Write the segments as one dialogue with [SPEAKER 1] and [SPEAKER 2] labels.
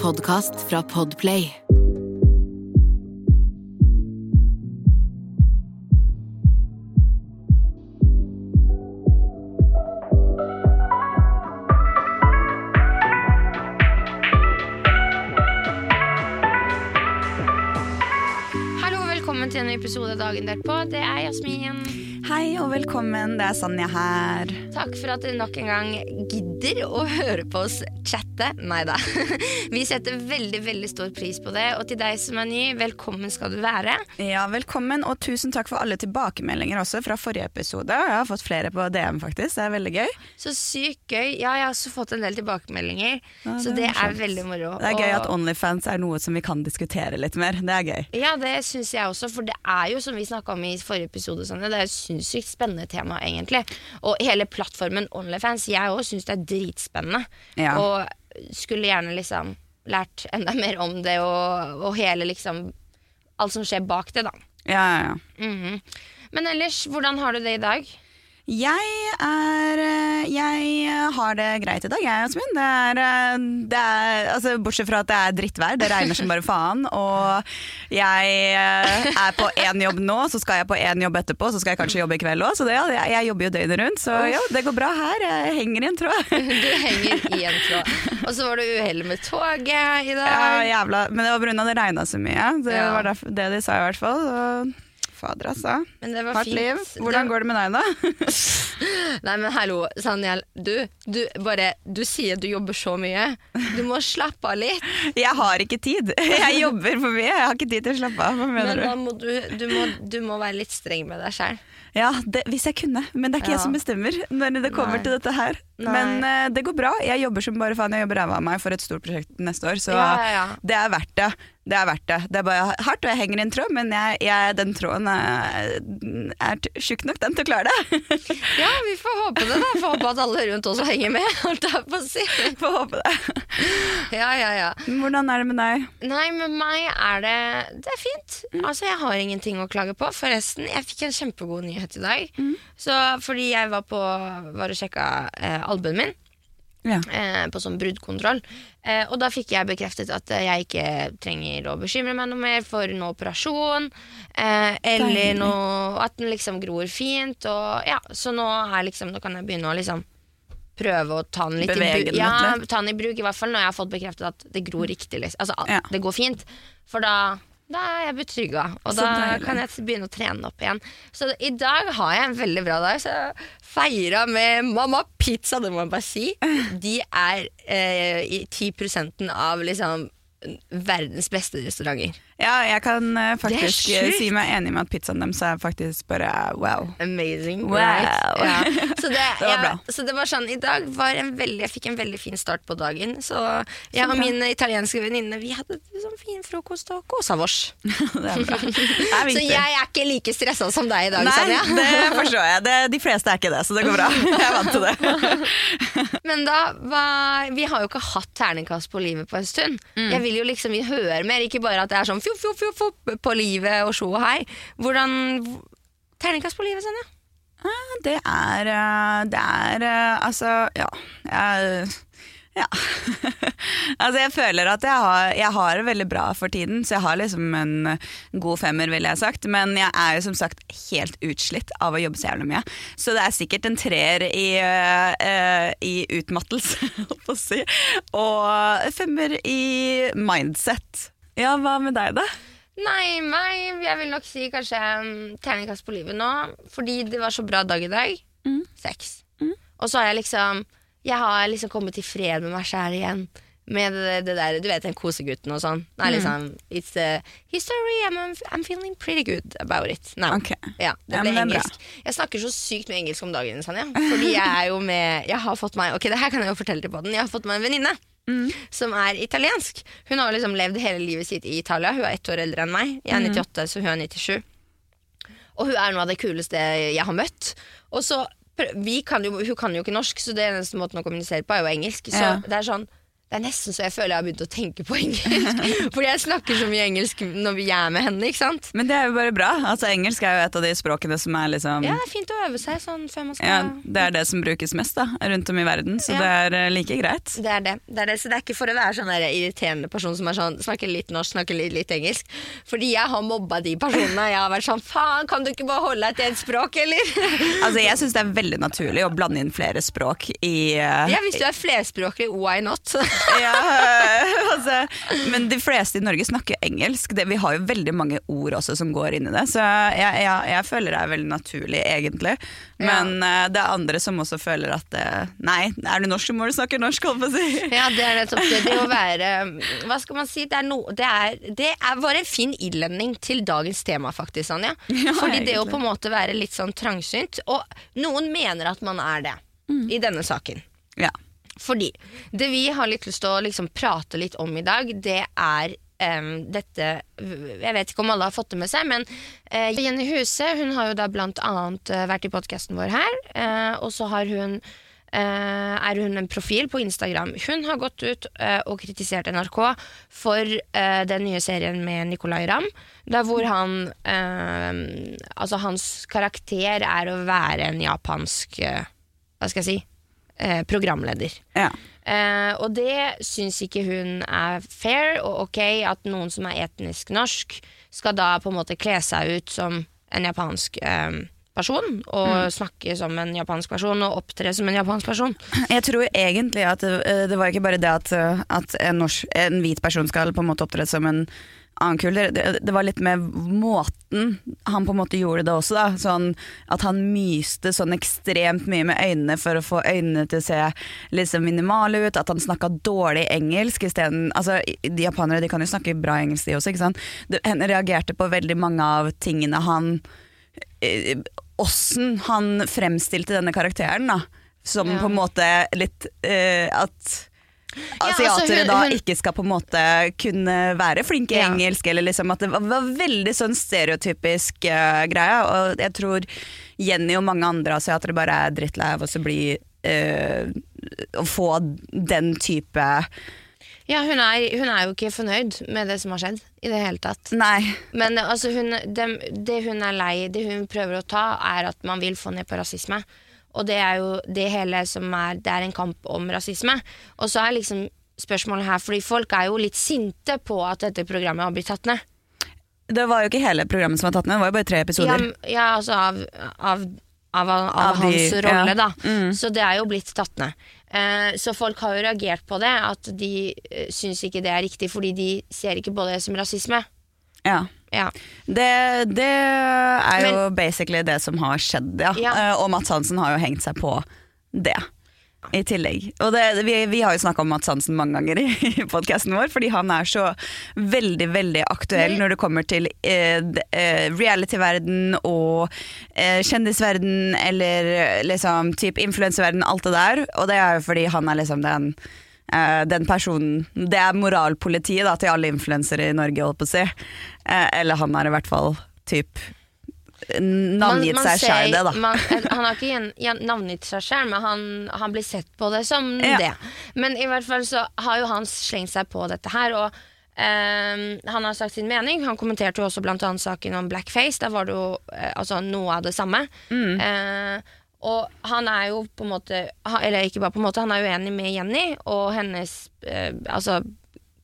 [SPEAKER 1] podkast fra Podplay.
[SPEAKER 2] Hallo velkommen til en ny episode av Dagen derpå. Det er Jasmin.
[SPEAKER 3] Hei og velkommen, det er Sanja her.
[SPEAKER 2] Takk for at dere nok en gang gidder å høre på oss chatte. Nei da. Vi setter veldig veldig stor pris på det. Og til deg som er ny, velkommen skal du være.
[SPEAKER 3] Ja, velkommen, og tusen takk for alle tilbakemeldinger også fra forrige episode. Jeg har fått flere på DM, faktisk. Det er veldig gøy.
[SPEAKER 2] Så sykt gøy. Ja, jeg har også fått en del tilbakemeldinger,
[SPEAKER 3] Ja,
[SPEAKER 2] så
[SPEAKER 3] det
[SPEAKER 2] det
[SPEAKER 3] er
[SPEAKER 2] er veldig moro.
[SPEAKER 3] Det er gøy at Onlyfans er noe som vi kan diskutere litt mer. Det er gøy.
[SPEAKER 2] Ja, det syns jeg også, for det er jo som vi snakka om i forrige episode, Sanne, det er et sinnssykt spennende tema, egentlig. Og hele plattformen Onlyfans, jeg òg syns det er dritspennende.
[SPEAKER 3] Ja.
[SPEAKER 2] Og skulle gjerne liksom lært enda mer om det, og, og hele liksom Alt som skjer bak det, da.
[SPEAKER 3] Ja, ja, ja.
[SPEAKER 2] Mhm. Men ellers, hvordan har du det i dag?
[SPEAKER 3] Jeg er eh, Jeg har det greit i dag, jeg, Jasmin. Det er, eh, det er altså, Bortsett fra at det er drittvær. Det regner som bare faen. Og jeg eh, er på én jobb nå, så skal jeg på én jobb etterpå, så skal jeg kanskje jobbe i kveld òg. Så det, ja, jeg, jobber jo døgnet rundt, så ja, det går bra her. Jeg henger i en tråd.
[SPEAKER 2] Du henger i en tråd. Og så var det uhell med toget i dag.
[SPEAKER 3] Ja, jævla. Men det var pga. det regna så mye. Det var det de sa i hvert fall. Og fader, altså.
[SPEAKER 2] Men det var
[SPEAKER 3] Hardt
[SPEAKER 2] fint.
[SPEAKER 3] liv. Hvordan går det med deg, da?
[SPEAKER 2] Nei, men hallo, Sanjel. Du, du, bare, du sier du jobber så mye. Du må slappe av litt.
[SPEAKER 3] Jeg har ikke tid. Jeg jobber for mye. Jeg har ikke tid til å slappe av. Hva
[SPEAKER 2] Men
[SPEAKER 3] mener du?
[SPEAKER 2] må du, du, må, du må være litt streng med deg sjøl.
[SPEAKER 3] Ja, det, Hvis jeg kunne, men det er ikke
[SPEAKER 2] Ja.
[SPEAKER 3] jeg som bestemmer når det kommer
[SPEAKER 2] Nei.
[SPEAKER 3] til dette her.
[SPEAKER 2] Nei.
[SPEAKER 3] Men uh, det går bra. Jeg jobber som bare faen. Jeg jobber ræva av meg for et stort prosjekt neste år, så
[SPEAKER 2] Ja, ja, ja.
[SPEAKER 3] det er verdt det. Det er verdt det. Det er bare hardt, og jeg henger i en tråd, men jeg, jeg, den tråden er, er tjukk nok den til å klare det.
[SPEAKER 2] Ja, vi får håpe det, da. Får håpe at alle rundt også henger med. Holdt jeg på å si.
[SPEAKER 3] Får håpe det.
[SPEAKER 2] Ja, ja, ja.
[SPEAKER 3] Hvordan er det med deg?
[SPEAKER 2] Nei, med meg er det Det er fint.
[SPEAKER 3] Mm.
[SPEAKER 2] Altså, jeg har ingenting å klage på. Forresten, jeg fikk en kjempegod nyhet i dag.
[SPEAKER 3] Mm.
[SPEAKER 2] Så fordi jeg var på Var og sjekka eh, albuen min.
[SPEAKER 3] Ja.
[SPEAKER 2] eh, på sånn bruddkontroll. Eh, og da fikk jeg bekreftet at eh, jeg ikke trenger å bekymre meg noe mer for noe operasjon. Eh, eller noe At den liksom gror fint. Og, ja, så nå, her liksom, nå kan jeg begynne å liksom prøve å ta den litt
[SPEAKER 3] Bevege
[SPEAKER 2] i bruk. Ja, ta den i bruk, i hvert fall når jeg har fått bekreftet at det gror riktig. Liksom. Altså,
[SPEAKER 3] Ja.
[SPEAKER 2] det går fint. For da da er jeg betrygga, og
[SPEAKER 3] Så
[SPEAKER 2] da
[SPEAKER 3] deilig.
[SPEAKER 2] kan jeg begynne å trene opp igjen. Så i dag har jeg en veldig bra dag, så feira med Mamma Pizza, det må jeg bare si. De er eh, i 10 av liksom verdens beste restauranter.
[SPEAKER 3] Ja, jeg kan eh, faktisk eh, si meg enig med at pizzaen deres er faktisk bare wow.
[SPEAKER 2] Amazing.
[SPEAKER 3] Wow.
[SPEAKER 2] Right? Ja. Så, det,
[SPEAKER 3] Det var
[SPEAKER 2] jeg- så det var sånn, i dag var en veldig, jeg fikk en veldig fin start på dagen. Så jeg og min italienske venninne vi hadde sånn fin frokost og kosa oss. Så jeg er ikke like stressa som deg i dag,
[SPEAKER 3] Nei,
[SPEAKER 2] Sanja.
[SPEAKER 3] det forstår jeg. Det, de fleste er ikke det, så det går bra. Jeg er vant til det.
[SPEAKER 2] Men da var Vi har jo ikke hatt terningkast på livet på en stund.
[SPEAKER 3] Mm.
[SPEAKER 2] Jeg vil jo liksom høre mer, ikke bare at det er sånn fjo, fjo, fjo, fjo, på livet og sjå og hei. Hvordan Terningkast på livet, Sonja?
[SPEAKER 3] Det er eh, Det er eh, Altså, ja. Jeg, ja. altså, jeg føler at jeg har, jeg har det veldig bra for tiden, så jeg har liksom en god femmer, ville jeg sagt. Men jeg er jo som sagt helt utslitt av å jobbe så jævlig mye. Så det er sikkert en treer i, uh, i utmattelse, holdt på å si. Og femmer i mindset. Ja, hva med deg, da?
[SPEAKER 2] Nei, meg Jeg vil nok si kanskje um, terningkast på livet nå, fordi det var så bra dag i dag.
[SPEAKER 3] Mm.
[SPEAKER 2] Seks. Og så har jeg liksom Jeg har liksom kommet til fred med meg sjæl igjen. Med det, det der, du vet den kosegutten og sånn. Det er liksom It's a history, I'm, I'm feeling pretty good about it Nei.
[SPEAKER 3] Okay.
[SPEAKER 2] Ja, det
[SPEAKER 3] Ja,
[SPEAKER 2] ble
[SPEAKER 3] det er bra.
[SPEAKER 2] engelsk. Jeg snakker så sykt med engelsk om dagen, Sanja. Fordi jeg er jo med Jeg har fått meg Ok, det her kan jeg jo fortelle til poden. Jeg har fått meg en venninne.
[SPEAKER 3] Mm.
[SPEAKER 2] Som er italiensk. Hun har liksom levd hele livet sitt i Italia. Hun er ett år eldre enn meg. Jeg er
[SPEAKER 3] Mm.
[SPEAKER 2] 98, så hun er 97. Og hun er noe av det kuleste jeg har møtt. Og så, vi kan jo, Hun kan jo ikke norsk, så det eneste måten å kommunisere på er jo engelsk. Så
[SPEAKER 3] Ja.
[SPEAKER 2] det er sånn det er nesten så jeg føler jeg har begynt å tenke på engelsk. Fordi jeg snakker så mye engelsk når vi er med henne. ikke sant?
[SPEAKER 3] Men det er jo bare bra. Altså, engelsk er jo et av de språkene som er liksom
[SPEAKER 2] Ja, det er fint å øve seg sånn før man skal
[SPEAKER 3] ja, Det er det som brukes mest da, rundt om i verden, så
[SPEAKER 2] Ja.
[SPEAKER 3] det er eh, like greit.
[SPEAKER 2] Det er det. det er det. Så det er ikke for å være sånn der irriterende person som er sånn, snakker litt norsk, snakker litt, litt engelsk. Fordi jeg har mobba de personene. Jeg har vært sånn faen, kan du ikke bare holde deg til ett språk, eller?
[SPEAKER 3] Altså, jeg syns det er veldig naturlig å blande inn flere språk i uh,
[SPEAKER 2] Ja, hvis du er flerspråklig, why not?
[SPEAKER 3] ja, altså, men de fleste i Norge snakker engelsk. Det, vi har jo veldig mange ord også som går inn i det, så jeg, jeg, jeg føler det er veldig naturlig, egentlig. Men eh, det er andre som også føler at eh, nei, er du norsk, så må du snakke norsk, holdt på å si.
[SPEAKER 2] Ja, det er nettopp det. Det å være Hva skal man si? Det er, no, det er, det er bare en fin innledning til dagens tema, faktisk, Anja.
[SPEAKER 3] Ja,
[SPEAKER 2] Fordi det å på en måte være litt sånn trangsynt Og noen mener at man er det i denne saken.
[SPEAKER 3] Ja.
[SPEAKER 2] Fordi det vi har litt lyst til å liksom prate litt om i dag, det er um, dette Jeg vet ikke om alle har fått det med seg, men uh, Jenny Huse hun har jo da blant annet eh, vært i podkasten vår her, Uh, og så har hun Uh, er hun en profil på Instagram. Hun har gått ut uh, og kritisert NRK for uh, den nye serien med Nicolay Ramm, der hvor han Altså, hans karakter er å være en japansk Hva skal jeg si? Eh, programleder.
[SPEAKER 3] ja.
[SPEAKER 2] Eh, og det syns ikke hun er fair og ok at noen som er etnisk norsk, skal da på en måte kle seg ut som en japansk eh, person, og snakke som en japansk person, og opptre som en japansk person.
[SPEAKER 3] Jeg tror egentlig at det, det var ikke bare det at, eh, at en, norsk, en hvit person skal på en måte opptre som en annen kul, det, det var litt med måten han på en måte gjorde det også. Da. Sånn at han myste sånn ekstremt mye med øynene for å få øynene til å se liksom minimale ut. At han snakka dårlig engelsk isteden altså, De japanere de kan jo snakke bra engelsk, de også. ikke sant? Han reagerte på veldig mange av tingene han eh, Åssen han fremstilte denne karakteren, da. Som
[SPEAKER 2] Ja.
[SPEAKER 3] på en måte litt eh, At
[SPEAKER 2] altså,
[SPEAKER 3] asiatere
[SPEAKER 2] hun-
[SPEAKER 3] da
[SPEAKER 2] hun-
[SPEAKER 3] ikke skal på en måte kunne være flinke i
[SPEAKER 2] Ja.
[SPEAKER 3] engelsk, eller liksom at det var, var veldig sånn stereotypisk uh, greie. Og jeg tror Jenny og mange andre asiatere bare er drittlei av å bli uh, Å få den type
[SPEAKER 2] Ja, hun er, hun er jo ikke fornøyd med det som har skjedd, i det hele tatt.
[SPEAKER 3] Nei.
[SPEAKER 2] Men altså, hun, det, det hun er lei Det hun prøver å ta, er at man vil få ned på rasisme. Og det er jo det hele som er Det er en kamp om rasisme. Og så er liksom spørsmålet her, fordi folk er jo litt sinte på at dette programmet har blitt tatt ned.
[SPEAKER 3] Det var jo ikke hele programmet som var tatt ned, det var jo bare tre episoder.
[SPEAKER 2] Ja, ja altså av, av, av, av,
[SPEAKER 3] Av de-
[SPEAKER 2] hans rolle,
[SPEAKER 3] ja.
[SPEAKER 2] da.
[SPEAKER 3] Mm.
[SPEAKER 2] Så det er jo blitt tatt ned. Eh, så folk har jo reagert på det, at de uh, syns ikke det er riktig, fordi de ser ikke på det som rasisme.
[SPEAKER 3] Ja.
[SPEAKER 2] Ja.
[SPEAKER 3] Det, det er jo basically det som har skjedd, ja.
[SPEAKER 2] Ja.
[SPEAKER 3] Eh, Og Mats Hansen har jo hengt seg på det. I tillegg. Og det, vi, vi har jo snakka om Mats Hansen mange ganger i, i podkasten vår, fordi han er så veldig, veldig aktuell når det kommer til eh, eh, reality-verden og eh, kjendisverden eller liksom type influenseverden, alt det der. Og det er jo fordi han er liksom den eh, den personen Det er moralpolitiet da, til alle influensere i Norge, holdt på å si. Eh, eller han er i hvert fall typ navngitt
[SPEAKER 2] Man- man
[SPEAKER 3] seg sjæl det, da.
[SPEAKER 2] Man, han har ikke navngitt seg sjøl, men han, han blir sett på det som
[SPEAKER 3] Ja.
[SPEAKER 2] det. Men i hvert fall så har jo han slengt seg på dette her, og um, han har sagt sin mening. Han kommenterte jo også blant annet saken om blackface. Der var det jo uh, altså noe av det samme.
[SPEAKER 3] Mm.
[SPEAKER 2] Uh, og han er jo på en måte Eller ikke bare på en måte, han er uenig med Jenny og hennes eh, altså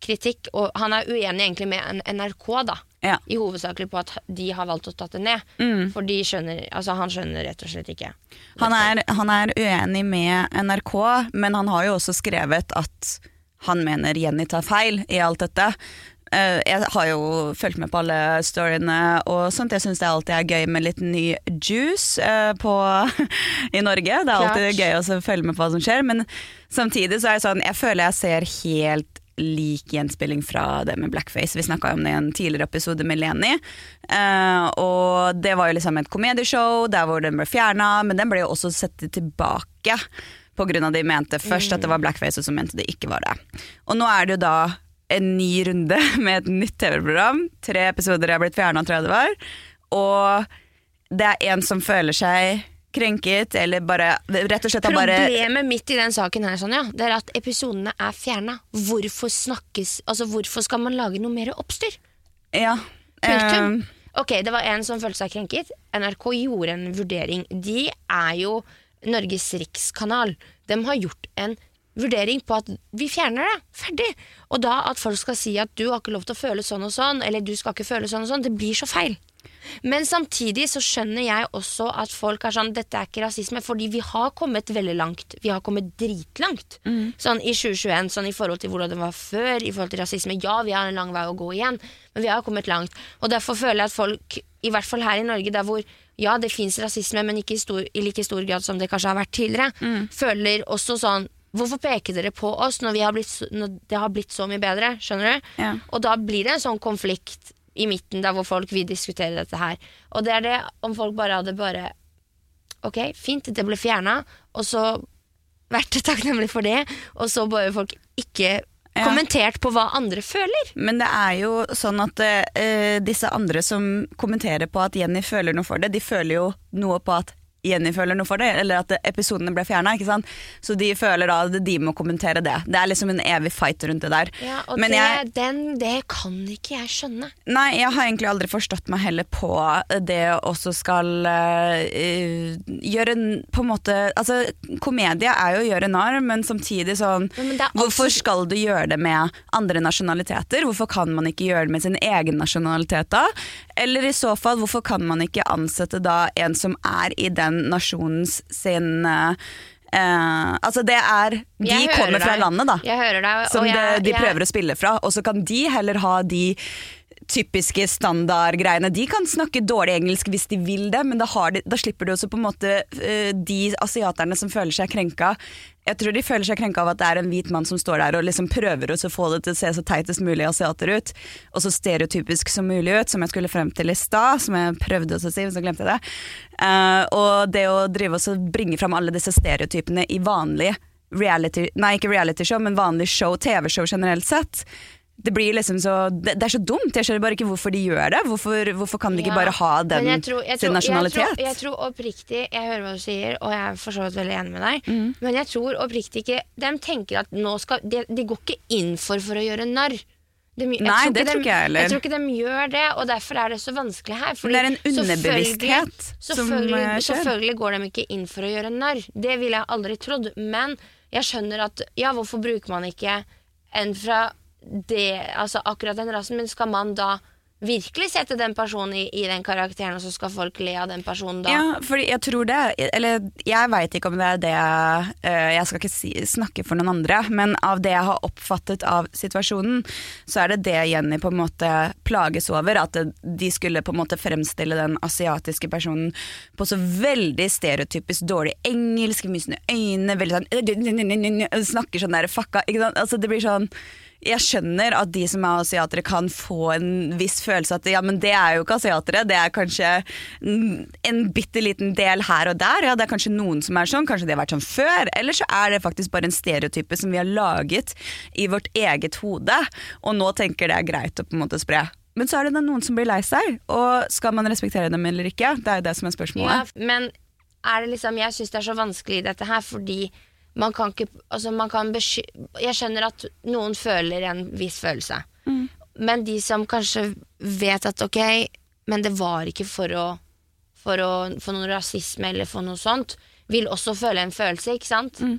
[SPEAKER 2] kritikk. Og han er uenig egentlig med NRK, da.
[SPEAKER 3] Ja.
[SPEAKER 2] I hovedsakelig på at de har valgt å ta det ned.
[SPEAKER 3] Mm.
[SPEAKER 2] For de skjønner, altså han skjønner rett og slett ikke.
[SPEAKER 3] Han er, han er uenig med NRK, men han har jo også skrevet at han mener Jenny tar feil i alt dette. Eh, jeg har jo fulgt med på alle storyene og sånt. Jeg syns det alltid er gøy med litt ny juice eh, på, i Norge. Det er alltid
[SPEAKER 2] Klart.
[SPEAKER 3] gøy å følge med på hva som skjer, men samtidig så er jeg sånn Jeg føler jeg ser helt lik gjenspilling fra det med blackface. Vi snakka om det i en tidligere episode med Leni. Uh, og det var jo liksom et komedieshow der hvor den ble fjerna, men den ble jo også satt tilbake. Av de mente først at det var blackface, og så mente de ikke var det. Og nå er det jo da en ny runde med et nytt TV-program. Tre episoder er blitt fjerna, tror jeg det var. Og det er en som føler seg krenket, eller bare rett og slett bare
[SPEAKER 2] Problemet mitt i den saken her Sonja, det er at episodene er fjerna. Hvorfor snakkes Altså hvorfor skal man lage noe mer oppstyr?
[SPEAKER 3] Ja.
[SPEAKER 2] Punktum.
[SPEAKER 3] eh,
[SPEAKER 2] Ok, det var en som følte seg krenket. NRK gjorde en vurdering. De er jo Norges rikskanal. De har gjort en vurdering på at vi fjerner det. Ferdig. Og da at folk skal si at du har ikke lov til å føle sånn og sånn, eller du skal ikke føle sånn og sånn, det blir så feil. Men samtidig så skjønner jeg også at folk er sånn Dette er ikke rasisme, fordi vi har kommet veldig langt. Vi har kommet dritlangt. Sånn i 2021, sånn i forhold til hvordan det var før, i forhold til rasisme. Ja, vi har en lang vei å gå igjen, men vi har kommet langt. Og derfor føler jeg at folk, i hvert fall her i Norge, der hvor ja, det fins rasisme, men ikke i, stor, i like stor grad som det kanskje har vært tidligere, føler også sånn Hvorfor peker dere på oss når, vi har blitt, når det har blitt så mye bedre? Skjønner du?
[SPEAKER 3] Ja.
[SPEAKER 2] Og da blir det en sånn konflikt i midten der hvor folk vil diskutere dette her. Og det er det om folk bare hadde bare Ok, fint, det ble fjerna, og så vært takknemlig for det, og så bare folk ikke
[SPEAKER 3] Ja.
[SPEAKER 2] kommentert på hva andre føler.
[SPEAKER 3] Men det er jo sånn at uh, disse andre som kommenterer på at Jenny føler noe for det, de føler jo noe på at Jenny føler noe for det, eller at episodene ble fjerna. Så de føler da at de må kommentere det. Det er liksom en evig fight rundt det der.
[SPEAKER 2] Ja, og
[SPEAKER 3] Men
[SPEAKER 2] det,
[SPEAKER 3] jeg,
[SPEAKER 2] den, det kan ikke jeg skjønne.
[SPEAKER 3] nei, jeg har egentlig aldri forstått meg heller på det å også skal uh, gjøre på en måte Altså, komedie er jo å gjøre narr, men samtidig sånn
[SPEAKER 2] men er
[SPEAKER 3] Hvorfor skal du gjøre det med andre nasjonaliteter? Hvorfor kan man ikke gjøre det med sin egen nasjonalitet da? Eller i så fall, hvorfor kan man ikke ansette da en som er i den nasjonens sin eh, eh, Altså det er De
[SPEAKER 2] Jeg
[SPEAKER 3] kommer fra
[SPEAKER 2] deg.
[SPEAKER 3] landet, da.
[SPEAKER 2] Deg,
[SPEAKER 3] Som
[SPEAKER 2] jeg,
[SPEAKER 3] det, de
[SPEAKER 2] jeg,
[SPEAKER 3] prøver å spille fra. Og så kan de heller ha de typiske standardgreiene. De kan snakke dårlig engelsk hvis de vil det, men da, har de, da slipper du også på en måte eh, de asiaterne som føler seg krenka. Jeg tror de føler seg krenka av at det er en hvit mann som står der og liksom prøver å få det til å se så teitest mulig asiater ut, og så stereotypisk som mulig ut, som jeg skulle frem til i stad, som jeg prøvde å si, men så glemte jeg det. Uh, og det å drive og bringe fram alle disse stereotypene i vanlige reality, nei ikke reality show, men vanlig show, TV-show generelt sett. Det blir liksom så det, det er så dumt. Jeg skjønner bare ikke hvorfor de gjør det. Hvorfor, hvorfor kan de ikke
[SPEAKER 2] Ja,
[SPEAKER 3] bare ha den
[SPEAKER 2] jeg tror- jeg
[SPEAKER 3] sin nasjonalitet?
[SPEAKER 2] Jeg tror, jeg tror oppriktig Jeg hører hva du sier, og jeg er for så vidt veldig enig med deg.
[SPEAKER 3] Mm.
[SPEAKER 2] Men jeg tror oppriktig ikke De tenker at nå skal De, de går ikke inn for for å gjøre narr. De,
[SPEAKER 3] Nei,
[SPEAKER 2] tror
[SPEAKER 3] det
[SPEAKER 2] de,
[SPEAKER 3] tror ikke jeg heller.
[SPEAKER 2] Jeg tror ikke de gjør det, og derfor er det så vanskelig her. fordi
[SPEAKER 3] det er en underbevissthet selvfølgelig,
[SPEAKER 2] selvfølgelig,
[SPEAKER 3] som skjer.
[SPEAKER 2] selvfølgelig går de ikke inn for å gjøre narr. Det ville jeg aldri trodd. Men jeg skjønner at Ja, hvorfor bruker man ikke en fra det, altså akkurat den rasen, men skal man da virkelig sette den personen i, i den karakteren, og så skal folk le av den personen da?
[SPEAKER 3] Ja, fordi jeg tror det Eller jeg veit ikke om det er det eh, Jeg skal ikke si, snakke for noen andre, men av det jeg har oppfattet av situasjonen, så er det det Jenny på en måte plages over. At de skulle på en måte fremstille den asiatiske personen på så veldig stereotypisk dårlig engelsk, mye øyne, veldig sånn Snakker sånn der fucka ikke sant? Altså det blir sånn jeg skjønner at de som er asiatere kan få en viss følelse at ja, men det er jo ikke asiatere, det er kanskje en bitte liten del her og der. Ja, det er kanskje noen som er sånn, kanskje de har vært sånn før. Eller så er det faktisk bare en stereotype som vi har laget i vårt eget hode, og nå tenker det er greit å på en måte spre. Men så er det da noen som blir lei seg, og skal man respektere dem eller ikke? Det er jo det som er
[SPEAKER 2] Ja,
[SPEAKER 3] spørsmålet.
[SPEAKER 2] men er det liksom Jeg syns det er så vanskelig i dette her, fordi man kan ikke altså man kan Jeg skjønner at noen føler en viss følelse,
[SPEAKER 3] Mm.
[SPEAKER 2] men de som kanskje vet at ok, men det var ikke for å for, å, få noe rasisme eller for noe sånt, vil også føle en følelse, ikke sant?
[SPEAKER 3] Mm.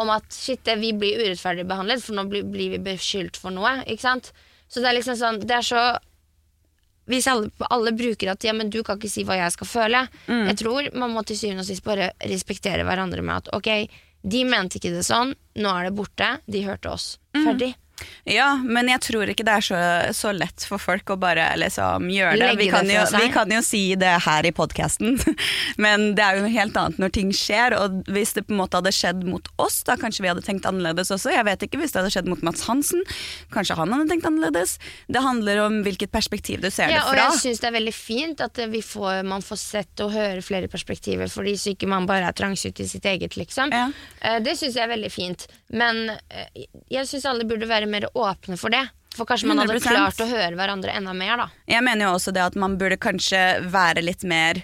[SPEAKER 2] Om at shit, vi blir urettferdig behandlet, for nå blir, blir vi beskyldt for noe. Ikke sant? Så det er liksom sånn Det er så hvis alle, alle bruker at ja, men du kan ikke si hva jeg skal føle Jeg tror man må til syvende og sist bare respektere hverandre med at ok, de mente ikke det sånn, nå er det borte, de hørte oss. Ferdig.
[SPEAKER 3] Ja, men jeg tror ikke det er så, så lett for folk å bare liksom gjøre det. Vi kan, jo, vi kan jo si det her i podkasten, men det er jo noe helt annet når ting skjer. Og hvis det på en måte hadde skjedd mot oss, da kanskje vi hadde tenkt annerledes også. Jeg vet ikke hvis det hadde skjedd mot Mats Hansen. Kanskje han hadde tenkt annerledes. Det handler om hvilket perspektiv du ser
[SPEAKER 2] Ja, og
[SPEAKER 3] det fra.
[SPEAKER 2] jeg syns det er veldig fint at vi får, man får sett og høre flere perspektiver, fordi så ikke man bare er trangsynt i sitt eget, liksom.
[SPEAKER 3] Ja.
[SPEAKER 2] Eh, Det syns jeg er veldig fint. Men eh, jeg syns alle burde være mer åpne for det. For kanskje man hadde
[SPEAKER 3] 100%.
[SPEAKER 2] klart å høre hverandre enda mer, da.
[SPEAKER 3] Jeg mener jo også det at man burde kanskje være litt mer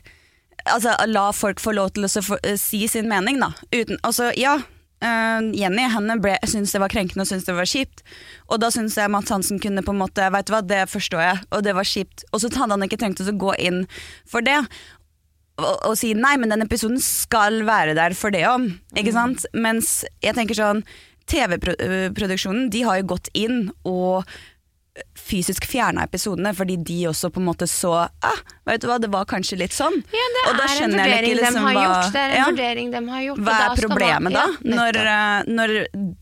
[SPEAKER 3] altså, la folk få lov til å eh, si sin mening, da. Uten, altså, ja, eh, Jenny henne ble, syntes det var krenkende og syntes det var kjipt. Og da syns jeg Mads Hansen kunne på en måte Vet du hva, det forstår jeg, og det var kjipt. Og så hadde han ikke trengt å gå inn for det. Og si nei, men den episoden skal være der for det òg. Sant? Mens jeg tenker sånn TV-produksjonen de har jo gått inn og fysisk fjerna episodene fordi de også på en måte så ah, Vet du hva, det var kanskje litt sånn.
[SPEAKER 2] Ja, det
[SPEAKER 3] Og da
[SPEAKER 2] er en vurdering
[SPEAKER 3] ikke liksom
[SPEAKER 2] de har gjort. Det er en
[SPEAKER 3] Ja.
[SPEAKER 2] vurdering de har gjort.
[SPEAKER 3] Hva er
[SPEAKER 2] man-
[SPEAKER 3] problemet da?
[SPEAKER 2] Ja,
[SPEAKER 3] når, eh, når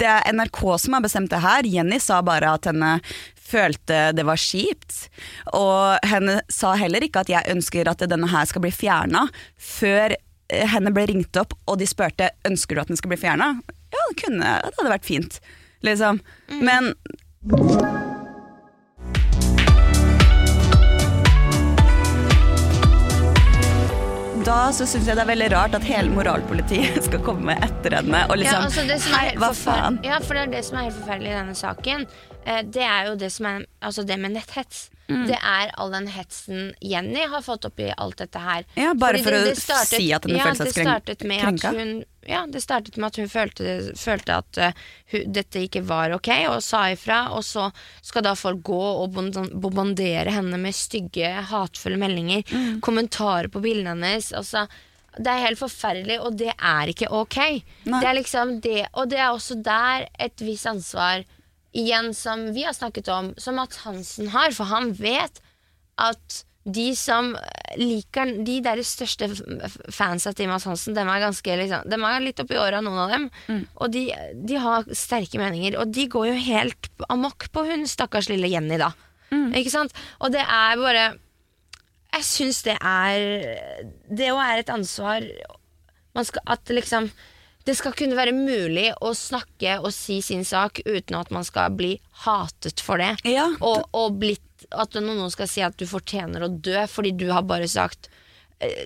[SPEAKER 3] det er NRK som har bestemt det her. Jenny sa bare at henne følte det var kjipt. Og henne sa heller ikke at jeg ønsker at denne her skal bli fjerna, før eh, henne ble ringt opp og de spurte ønsker du at den skal bli fjerna. Ja, det kunne, det hadde vært fint. Liksom.
[SPEAKER 2] Mm.
[SPEAKER 3] Men da så syns jeg det er veldig rart at hele moralpolitiet skal komme etter henne og liksom
[SPEAKER 2] ja, altså
[SPEAKER 3] Hei, hva faen?
[SPEAKER 2] Ja, for det er det som er helt forferdelig i denne saken. Eh, Det er jo det som er Altså det med netthets.
[SPEAKER 3] Mm.
[SPEAKER 2] Det er all den hetsen Jenny har fått oppi alt dette her.
[SPEAKER 3] Ja, bare
[SPEAKER 2] Fordi
[SPEAKER 3] for
[SPEAKER 2] det-
[SPEAKER 3] å
[SPEAKER 2] det startet-
[SPEAKER 3] si at hun
[SPEAKER 2] ja,
[SPEAKER 3] følte seg krenka.
[SPEAKER 2] Hun, ja, det startet med at hun følte, følte at uh, hun, dette ikke var ok, og sa ifra. Og så skal da folk gå og bombardere henne med stygge, hatefulle meldinger.
[SPEAKER 3] Mm.
[SPEAKER 2] Kommentarer på bildene hennes. Altså, det er helt forferdelig, og det er ikke ok.
[SPEAKER 3] Nei.
[SPEAKER 2] Det er liksom det, og det er også der et visst ansvar igjen som vi har snakket om, som Mats Hansen har, for han vet at de som liker De der største fansa til Mads Hansen, dem er, ganske, liksom, dem er litt oppi åra, noen av dem. Og de, de har sterke meninger. Og de går jo helt amok på hun stakkars lille Jenny, da. Ikke sant? Og det er bare Jeg syns det er Det òg er et ansvar man skal, At liksom det skal kunne være mulig å snakke og si sin sak uten at man skal bli hatet for det.
[SPEAKER 3] Ja.
[SPEAKER 2] Og, og blitt, at noen skal si at du fortjener å dø fordi du har bare sagt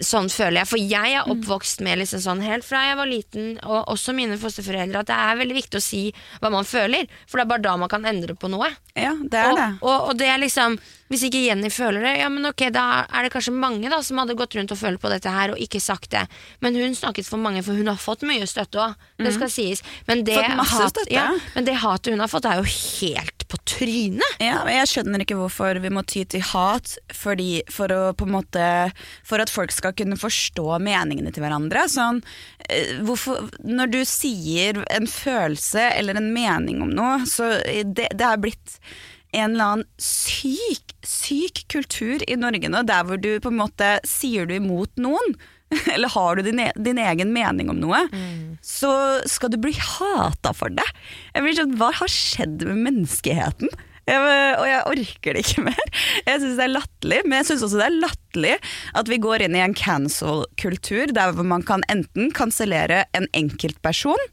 [SPEAKER 2] Sånn føler jeg. For jeg er oppvokst med liksom sånn helt fra jeg var liten, og også mine fosterforeldre, at det er veldig viktig å si hva man føler. For det er bare da man kan endre på noe.
[SPEAKER 3] Ja, det er
[SPEAKER 2] og,
[SPEAKER 3] det.
[SPEAKER 2] Og, og det er liksom Hvis ikke Jenny føler det, ja men ok, da er det kanskje mange da som hadde gått rundt og følt på dette her og ikke sagt det. Men hun snakket for mange, for hun har fått mye støtte òg. Det skal sies. Men det, hat, ja, men det hatet hun har fått, er jo helt på trynet.
[SPEAKER 3] Ja, men jeg skjønner ikke hvorfor vi må ty til hat fordi, for, å, på en måte, for at folk skal kunne forstå meningene til hverandre. Sånn, eh, hvorfor, når du sier en følelse eller en mening om noe, så det, det er blitt en eller annen syk, syk kultur i Norge nå, der hvor du på en måte sier du imot noen, eller har du din, e- din egen mening om noe, så skal du bli hata for det. Jeg blir sånn, Hva har skjedd med menneskeheten? Jeg, og jeg orker det ikke mer. Jeg syns det er latterlig, men jeg syns også det er latterlig at vi går inn i en cancel-kultur der man kan enten kansellere en enkeltperson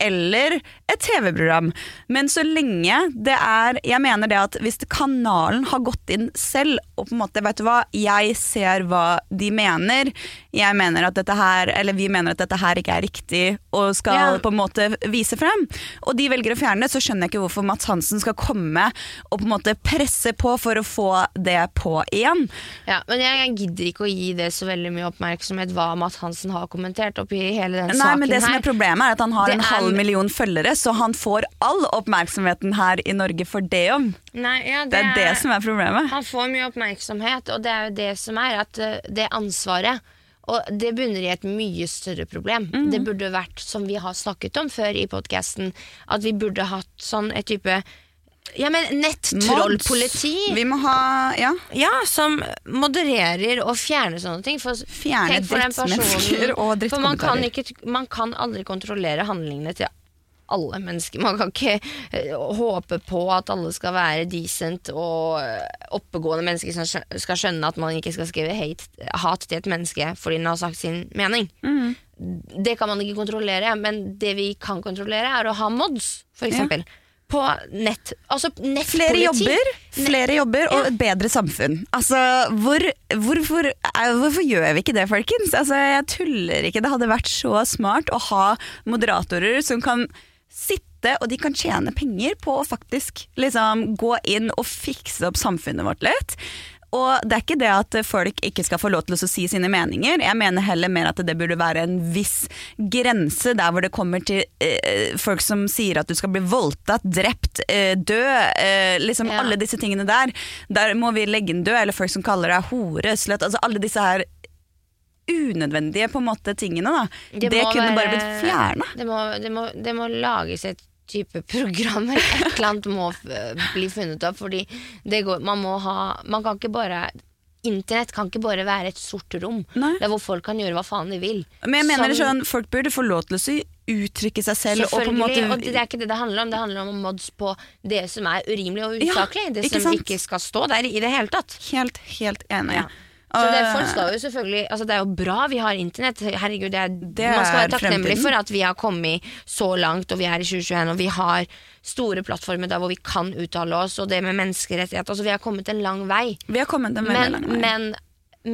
[SPEAKER 3] eller et TV-program. Men så lenge det er Jeg mener det at hvis kanalen har gått inn selv og på en måte, vet du hva, jeg ser hva de mener, jeg mener at dette her, eller vi mener at dette her ikke er riktig og skal
[SPEAKER 2] yeah.
[SPEAKER 3] på en måte vise frem, og de velger å fjerne det, så skjønner jeg ikke hvorfor Mats Hansen skal komme og på en måte presse på for å få det på igjen.
[SPEAKER 2] Ja, men jeg, jeg gidder ikke å gi det så veldig mye oppmerksomhet hva Matt Hansen har kommentert oppi hele den
[SPEAKER 3] Nei,
[SPEAKER 2] saken
[SPEAKER 3] men det som er Problemet er at han har
[SPEAKER 2] Det
[SPEAKER 3] en
[SPEAKER 2] er-
[SPEAKER 3] halv million følgere, så han får all oppmerksomheten her i Norge for det om.
[SPEAKER 2] Nei, ja,
[SPEAKER 3] Det er det som er problemet.
[SPEAKER 2] Han får mye oppmerksomhet, og det er jo det som er at eh, det ansvaret og det bunner i et mye større problem.
[SPEAKER 3] Mhm.
[SPEAKER 2] Det burde vært, som vi har snakket om før i podkasten, at vi burde hatt sånn et type ja, men nettrollpoliti.
[SPEAKER 3] Vi må ha Ja.
[SPEAKER 2] Ja, som modererer og fjerner sånne ting. For,
[SPEAKER 3] Fjerne drittmennesker og
[SPEAKER 2] For man kan,
[SPEAKER 3] drittkommentarer.
[SPEAKER 2] ikke, man kan aldri kontrollere handlingene til alle mennesker. Man kan ikke eh, håpe på at alle skal være decent og eh, oppegående mennesker som skal skjønne at man ikke skal skrive hate, hat til et menneske fordi den har sagt sin mening.
[SPEAKER 3] Mm.
[SPEAKER 2] Det kan man ikke kontrollere, men det vi kan kontrollere, er å ha mods, for
[SPEAKER 3] Ja.
[SPEAKER 2] På nett. Altså nettpoliti.
[SPEAKER 3] Flere jobber, flere jobber og et bedre samfunn. Altså, hvor, hvorfor, eh, hvorfor gjør vi ikke det, folkens? Altså, jeg tuller ikke. Det hadde vært så smart å ha moderatorer som kan sitte, og de kan tjene penger på å faktisk liksom, gå inn og fikse opp samfunnet vårt litt. Og det er ikke det at folk ikke skal få lov til å si sine meninger. Jeg mener heller mer at det burde være en viss grense der hvor det kommer til eh, folk som sier at du skal bli voldtatt, drept, eh, død, Eh, liksom
[SPEAKER 2] Ja.
[SPEAKER 3] Alle disse tingene der. Der må vi legge en død. Eller folk som kaller deg hore, sløtt, Altså alle disse her unødvendige på en måte tingene. da Det,
[SPEAKER 2] det
[SPEAKER 3] kunne bare blitt fjerna.
[SPEAKER 2] Det det, det må lages et type program eller et eller annet må f- bli funnet opp. Fordi det går, man må ha Man kan ikke bare Internett kan ikke bare være et sort rom
[SPEAKER 3] Nei.
[SPEAKER 2] der hvor folk kan gjøre hva faen de vil.
[SPEAKER 3] Men jeg mener
[SPEAKER 2] Som-
[SPEAKER 3] sånn, folk burde få lov til å uttrykke seg selv. Og på en måte
[SPEAKER 2] og det er ikke det det handler om. Det handler om mods på det som er urimelig og
[SPEAKER 3] Ja,
[SPEAKER 2] det som
[SPEAKER 3] sant?
[SPEAKER 2] ikke skal stå der i det hele tatt.
[SPEAKER 3] Helt, helt enig.
[SPEAKER 2] Ja. Så det, folk skal jo selvfølgelig altså Det er jo bra vi har internett. Herregud, det er,
[SPEAKER 3] Det
[SPEAKER 2] Man skal
[SPEAKER 3] er
[SPEAKER 2] være takknemlig for at vi har kommet så langt, og vi er i 2021, og vi har store plattformer der hvor vi kan uttale oss, og det med menneskerettigheter. Altså, vi har kommet en lang vei.
[SPEAKER 3] Vi har kommet en veldig
[SPEAKER 2] Men,
[SPEAKER 3] lang vei.
[SPEAKER 2] men,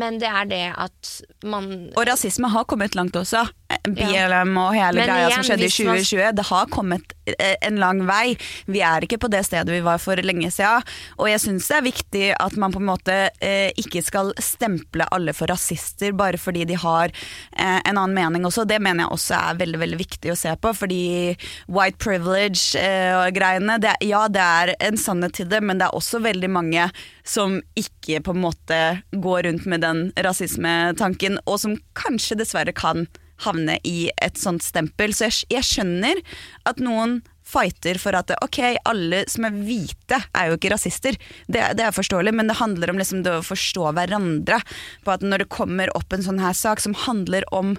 [SPEAKER 2] men det er det at man
[SPEAKER 3] Og rasisme har kommet langt også. BLM og hele
[SPEAKER 2] Men
[SPEAKER 3] greia
[SPEAKER 2] igjen,
[SPEAKER 3] som skjedde i
[SPEAKER 2] hvis man-
[SPEAKER 3] 2020. Det har kommet eh, en lang vei. Vi er ikke på det stedet vi var for lenge siden. Og jeg syns det er viktig at man på en måte eh, ikke skal stemple alle for rasister bare fordi de har eh, en annen mening også. Det mener jeg også er veldig veldig viktig å se på. Fordi white privilege eh, og greiene, det, er- ja det er en sannhet til det, men det er også veldig mange som ikke på en måte går rundt med den rasismetanken, og som kanskje dessverre kan havne i et sånt stempel. Så jeg, jeg skjønner at noen fighter for at ok, alle som er hvite er jo ikke rasister. Det, det er forståelig, men det handler om liksom det å forstå hverandre. På at når det kommer opp en sånn her sak som handler om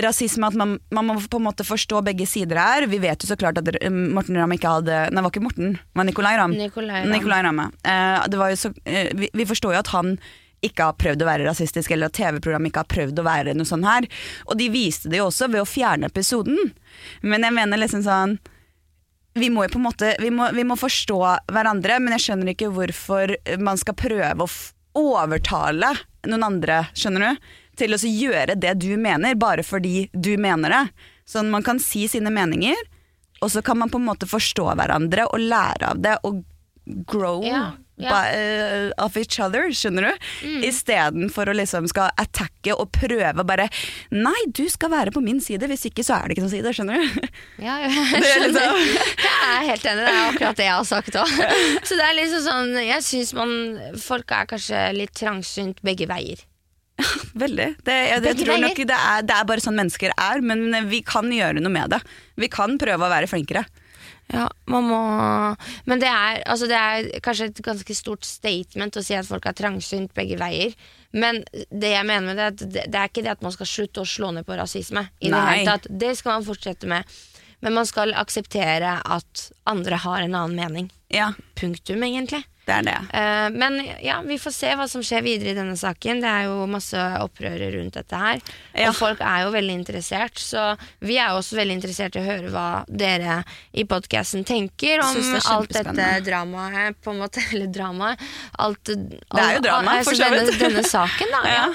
[SPEAKER 3] rasisme, at man, man må på en måte forstå begge sider her. Vi vet jo så klart at Morten Ramm ikke hadde Nei, det var ikke Morten, det var Nicolay Ramm.
[SPEAKER 2] Nicolay Ramm.
[SPEAKER 3] Ramme. Eh, det var jo så, eh, vi, vi forstår jo at han ikke har prøvd å være rasistisk, eller at TV-programmet ikke har prøvd å være noe sånn her. Og de viste det jo også ved å fjerne episoden. Men jeg mener liksom sånn vi må jo på en måte vi må, vi må forstå hverandre, men jeg skjønner ikke hvorfor man skal prøve å overtale noen andre, skjønner du? Til å gjøre det du mener, bare fordi du mener det. Sånn man kan si sine meninger, og så kan man på en måte forstå hverandre og lære av det og grow
[SPEAKER 2] ja.
[SPEAKER 3] By, uh, of each other, skjønner du?
[SPEAKER 2] Mm.
[SPEAKER 3] Istedenfor å liksom skal attacke og prøve bare Nei, du skal være på min side, hvis ikke så er det ikke noen side, skjønner du?
[SPEAKER 2] Ja, jeg
[SPEAKER 3] er
[SPEAKER 2] skjønner.
[SPEAKER 3] liksom-
[SPEAKER 2] Jeg er helt enig, det er akkurat det jeg har sagt òg. Så det er liksom sånn Jeg syns man Folk er kanskje litt trangsynt begge veier.
[SPEAKER 3] Veldig. Det, jeg, jeg tror nok det er, det er bare sånn mennesker er, men vi kan gjøre noe med det. Vi kan prøve å være flinkere.
[SPEAKER 2] Ja, man må Men det er, altså det er kanskje et ganske stort statement å si at folk er trangsynt begge veier. Men det jeg mener med det, er at det, det er ikke det at man skal slutte å slå ned på rasisme. I det, hele tatt. det skal man fortsette med. Men man skal akseptere at andre har en annen mening.
[SPEAKER 3] Ja,
[SPEAKER 2] Punktum, egentlig.
[SPEAKER 3] Det er det.
[SPEAKER 2] Uh, men ja, vi får se hva som skjer videre i denne saken. Det er jo masse opprør rundt dette her.
[SPEAKER 3] Ja.
[SPEAKER 2] Og folk er jo veldig interessert. Så vi er jo også veldig interessert i å høre hva dere i podkasten tenker om
[SPEAKER 3] det
[SPEAKER 2] alt dette dramaet, på en måte. Eller dramaet. Alt,
[SPEAKER 3] Det er jo drama, for så
[SPEAKER 2] denne,
[SPEAKER 3] vidt.
[SPEAKER 2] denne saken, da. ja.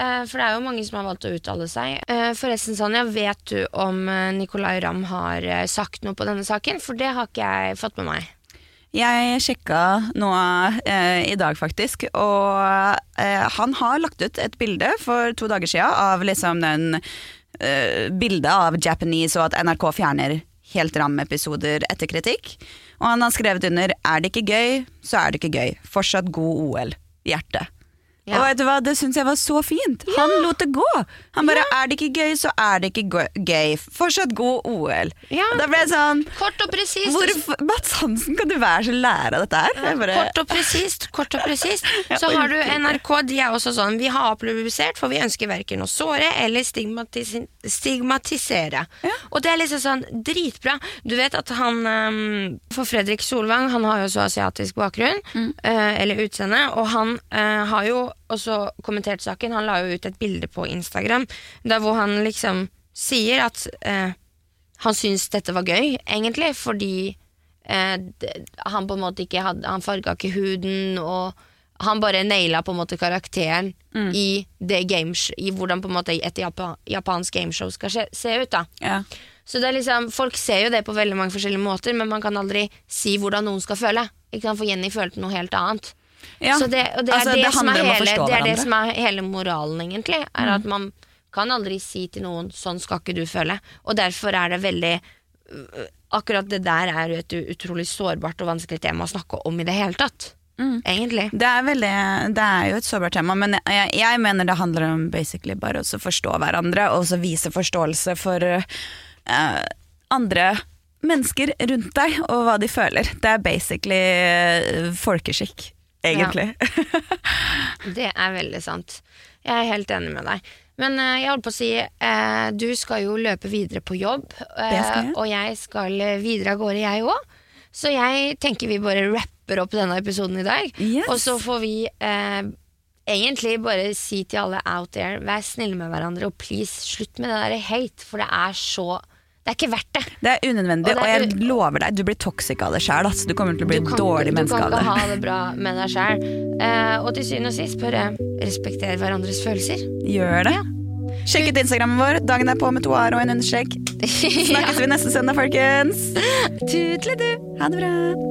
[SPEAKER 2] Eh, for det er jo mange som har valgt å uttale seg. Uh, forresten, Sanja, vet du om Nicolay Ramm har sagt noe på denne saken? For det har ikke jeg fått med meg.
[SPEAKER 3] Jeg sjekka noe eh, i dag, faktisk, og eh, han har lagt ut et bilde for to dager siden av liksom den eh, bildet av Japanese og at NRK fjerner helt ram-episoder etter kritikk. Og han har skrevet under 'er det ikke gøy, så er det ikke gøy'. Fortsatt god OL. Hjerte.
[SPEAKER 2] Ja.
[SPEAKER 3] Og vet du hva, det syns jeg var så fint. Han lot det gå. Han bare 'er det ikke gøy, så er det ikke gøy'. Fortsatt god OL.
[SPEAKER 2] Ja.
[SPEAKER 3] Og da ble jeg sånn
[SPEAKER 2] Kort og presist.
[SPEAKER 3] Hvorfor, Mats Hansen, kan du være så lære av dette her? Bare,
[SPEAKER 2] Kort og presist, kort og presist. Så har du NRK, de er også sånn Vi har publisert, for vi ønsker verken å såre eller stigmatis stigmatisere. Og det er liksom sånn dritbra. Du vet at han um, For Fredrik Solvang, han har jo så asiatisk bakgrunn, eh, eller utseende, og han uh, har jo også kommentert saken. Han la jo ut et bilde på Instagram der hvor han liksom sier at eh, han syns dette var gøy, egentlig, fordi eh, han på en måte ikke hadde Han farga ikke huden, og han bare naila på en måte karakteren i det games, i hvordan på en måte et japa, japansk gameshow skal se, se ut. da
[SPEAKER 3] ja.
[SPEAKER 2] Så det er liksom, Folk ser jo det på veldig mange forskjellige måter, men man kan aldri si hvordan noen skal føle. Ikke sant? For Jenny følte noe helt annet.
[SPEAKER 3] Ja,
[SPEAKER 2] Så det, og det
[SPEAKER 3] altså,
[SPEAKER 2] er det,
[SPEAKER 3] det
[SPEAKER 2] som er hele, det er det som er hele moralen, egentlig. Er at man kan aldri si til noen 'sånn skal ikke du føle'. Og derfor er det veldig øh, Akkurat det der er jo et utrolig sårbart og vanskelig tema å snakke om i det hele tatt. Egentlig.
[SPEAKER 3] Det er, veldig, det er jo et sårbart tema, men jeg, jeg mener det handler om basically bare å forstå hverandre, og så vise forståelse for uh, andre mennesker rundt deg, og hva de føler. Det er basically uh, folkeskikk, egentlig.
[SPEAKER 2] Det er veldig sant. Jeg er helt enig med deg. Men eh, jeg holdt på å si, eh, du skal jo løpe videre på jobb,
[SPEAKER 3] skal jeg.
[SPEAKER 2] og jeg skal videre av gårde, jeg òg. Så jeg tenker vi bare rapper opp denne episoden i dag.
[SPEAKER 3] Yes.
[SPEAKER 2] Og så får vi eh, egentlig bare si til alle out there, vær snille med hverandre, og please, slutt med det der hate, for det er så Det er ikke verdt det.
[SPEAKER 3] Det er unødvendig,
[SPEAKER 2] Og
[SPEAKER 3] og,
[SPEAKER 2] det er
[SPEAKER 3] jeg lover deg, du blir toxic av det sjæl. Altså. Du kommer til å bli
[SPEAKER 2] dårlig
[SPEAKER 3] menneske
[SPEAKER 2] av
[SPEAKER 3] det
[SPEAKER 2] du kan ikke ha det bra med deg sjæl. Uh, og til syvende og sist, bare respekter hverandres følelser.
[SPEAKER 3] Gjør det. Sjekk ut Instagrammen vår. Dagen er på med to a-er og en understrek. Snakkes vi neste søndag, folkens.
[SPEAKER 2] Tudelidu!
[SPEAKER 3] Ha det bra.